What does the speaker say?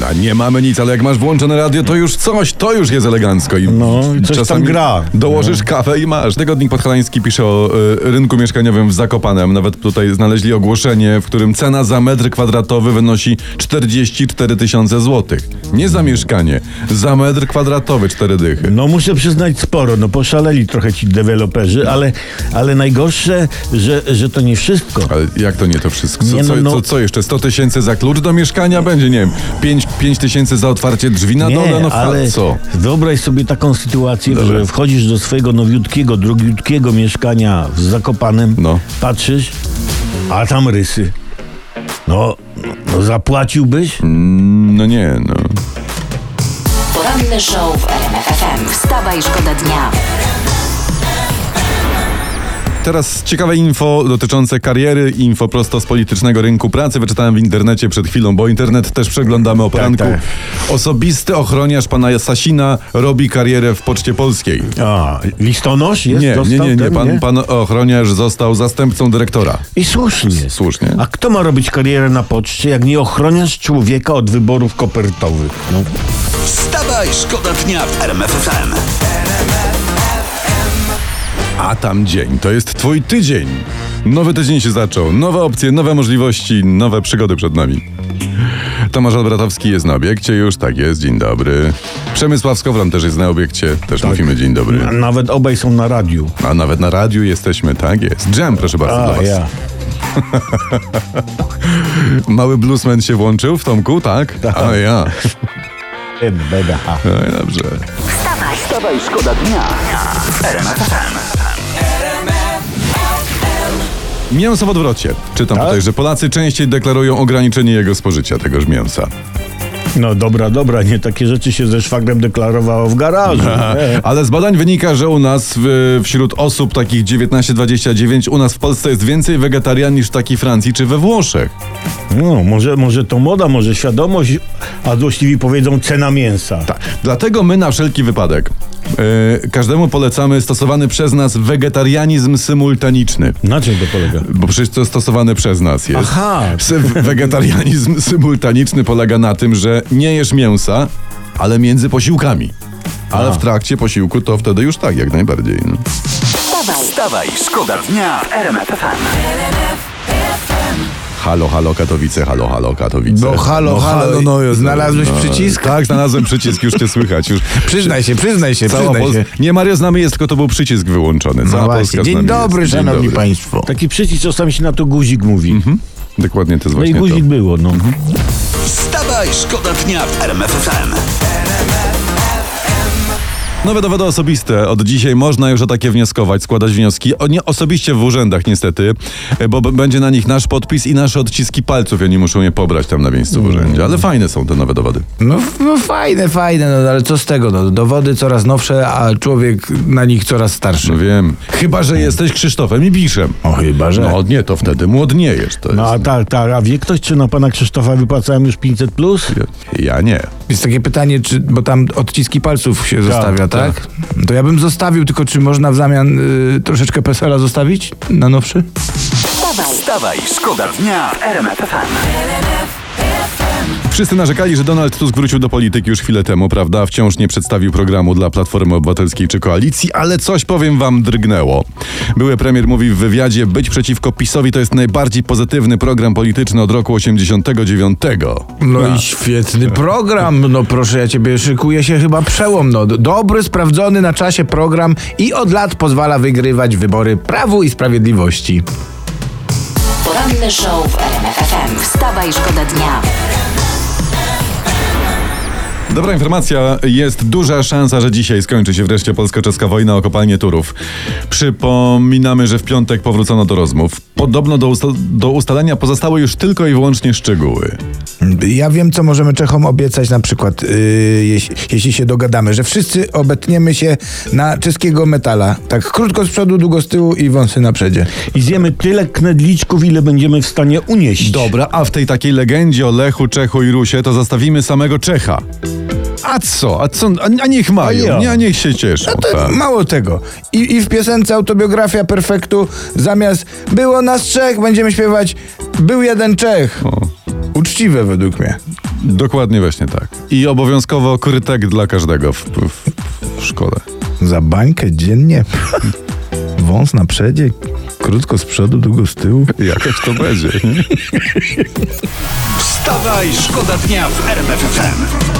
No, nie mamy nic, ale jak masz włączone radio, to już coś, to już jest elegancko. I No, coś tam gra. Dołożysz kawę i masz. Tygodnik Podhalański pisze o y, rynku mieszkaniowym w Zakopanem. Nawet tutaj znaleźli ogłoszenie, w którym cena za metr kwadratowy wynosi 44 tysiące złotych. Nie za mieszkanie, za metr kwadratowy 4 dychy. No muszę przyznać sporo, no poszaleli trochę ci deweloperzy, ale, ale najgorsze, że, że to nie wszystko. Ale jak to nie to wszystko? Co, Nie, no, co, no. co, co jeszcze? 100 tysięcy za klucz do mieszkania będzie, nie wiem, 5, 5 tysięcy za otwarcie drzwi na dole? No ale co? wyobraź sobie taką sytuację, Dobra. że wchodzisz do swojego nowiutkiego, drogiutkiego mieszkania w Zakopanem, No. patrzysz, a tam rysy. No, no zapłaciłbyś? Mm, No nie, no. Poranny show w RMF FM. Wstawaj, szkoda dnia. Teraz ciekawe info dotyczące kariery, info prosto z politycznego rynku pracy. Wyczytałem w internecie przed chwilą, bo internet też przeglądamy o poranku. tak. Osobisty ochroniarz pana Sasina robi karierę w Poczcie Polskiej. A, listonosz jest? Nie, nie, nie, nie. Pan, pan ochroniarz został zastępcą dyrektora. I słusznie. Słusznie. A kto ma robić karierę na poczcie, jak nie ochroniarz człowieka od wyborów kopertowych? No. Wstawaj, szkoda dnia w RMF FM. A tam dzień, to jest twój tydzień. Nowy tydzień się zaczął, nowe opcje, nowe możliwości, nowe przygody przed nami. Tomasz Albratowski jest na obiekcie już, tak jest, dzień dobry. Przemysław Skowron też jest na obiekcie, też mówimy dzień dobry. A nawet obaj są na radiu. A nawet na radiu jesteśmy, tak jest. Jam, proszę bardzo, dla A, was. ja. Mały bluesman się włączył w Tomku, tak? A ja. Beda. No i dobrze. Wstawaj, Wstawaj, szkoda dnia w RMF FM. Mięso w odwrocie. Czytam Tak? tutaj, że Polacy częściej deklarują ograniczenie jego spożycia, tegoż mięsa. No dobra, dobra, nie takie rzeczy się ze szwagrem deklarowało w garażu. Nie. Ale z badań wynika, że u nas w, wśród osób takich 19-29 u nas w Polsce jest więcej wegetarian niż w takiej Francji czy we Włoszech. No, może, może to moda, może świadomość, a złośliwi powiedzą cena mięsa. Tak. Dlatego my na wszelki wypadek każdemu polecamy stosowany przez nas wegetarianizm symultaniczny. Na czym to polega? Bo przecież to stosowany przez nas jest. Aha. Wegetarianizm symultaniczny polega na tym, że nie jesz mięsa, ale między posiłkami. Ale A. w trakcie posiłku to wtedy już tak, jak najbardziej. No. wstawaj, Wstawaj, szkoda dnia w RMF FM. Halo, halo Katowice, halo, halo Katowice. No halo, halo, jest- znalazłeś przycisk? Tak, znalazłem przycisk, już cię słychać. Już Przyznaj się, przyznaj się, Cała przyznaj się. Nie, Mario z nami jest, tylko to był przycisk wyłączony. Cała No Polska właśnie. Dzień dobry, jest. Dzień szanowni dobry. państwo. Taki przycisk, czasami się na to guzik mówi. Dokładnie to jest No i właśnie guzik to. było, no. Wstawaj, szkoda dnia w RMF FM. Nowe dowody osobiste. Od dzisiaj można już o takie wnioskować, składać wnioski. O, nie osobiście w urzędach niestety, e, bo b- będzie na nich nasz podpis i nasze odciski palców. i Oni muszą je pobrać tam na miejscu w urzędzie. Ale fajne są te nowe dowody. No, f- no fajne, fajne, no ale co z tego? No, dowody coraz nowsze, a człowiek na nich coraz starszy. No wiem. Chyba, że jesteś Krzysztofem i Biszem. O chyba, że. No nie, to wtedy młodniejesz. To No a jest... tak, tak, a wie ktoś, czy na pana Krzysztofa wypłacałem już 500 plus? Ja nie. Jest takie pytanie, czy, bo tam odciski palców się zostawia, tak? To ja bym zostawił, tylko czy można w zamian y, troszeczkę PESEL-a zostawić na nowszy? wstawaj, Wstawaj, szkoda dnia w RMF FM. Wszyscy narzekali, że Donald Tusk wrócił do polityki już chwilę temu, prawda? Wciąż nie przedstawił programu dla Platformy Obywatelskiej czy Koalicji, ale coś powiem wam drgnęło. Były premier mówi w wywiadzie, być przeciwko PiSowi to jest najbardziej pozytywny program polityczny od roku 89. No A. i świetny program, no proszę ja ciebie, szykuje się chyba przełom, no. Dobry, sprawdzony na czasie program i od lat pozwala wygrywać wybory Prawu i Sprawiedliwości. poranny show w RMF FM. Wstawaj, szkoda dnia. Dobra informacja, jest duża szansa, że dzisiaj skończy się wreszcie polsko-czeska wojna o kopalnię Turów. Przypominamy, że w piątek powrócono do rozmów. Podobno do, usta- do ustalenia pozostały już tylko i wyłącznie szczegóły. Ja wiem, co możemy Czechom obiecać na przykład, yy, jeśli, jeśli się dogadamy, że wszyscy obetniemy się na czeskiego metala. Tak krótko z przodu, długo z tyłu i wąsy na przedzie. I zjemy tyle knedliczków, ile będziemy w stanie unieść. Dobra, a w tej takiej legendzie o Lechu, Czechu i Rusie to zostawimy samego Czecha. A co? A co? A, a niech mają, A nie, a niech się cieszą. No to tak. mało tego. I, I w piosence autobiografia perfektu zamiast było nas trzech, będziemy śpiewać był jeden Czech. O, Uczciwe według mnie. dokładnie właśnie tak. I obowiązkowo krytek dla każdego w, w, w szkole. Za bańkę dziennie. Wąs na przedzie, krótko z przodu, długo z tyłu. Jakoś to będzie. nie? Wstawaj, szkoda dnia w RMF FM.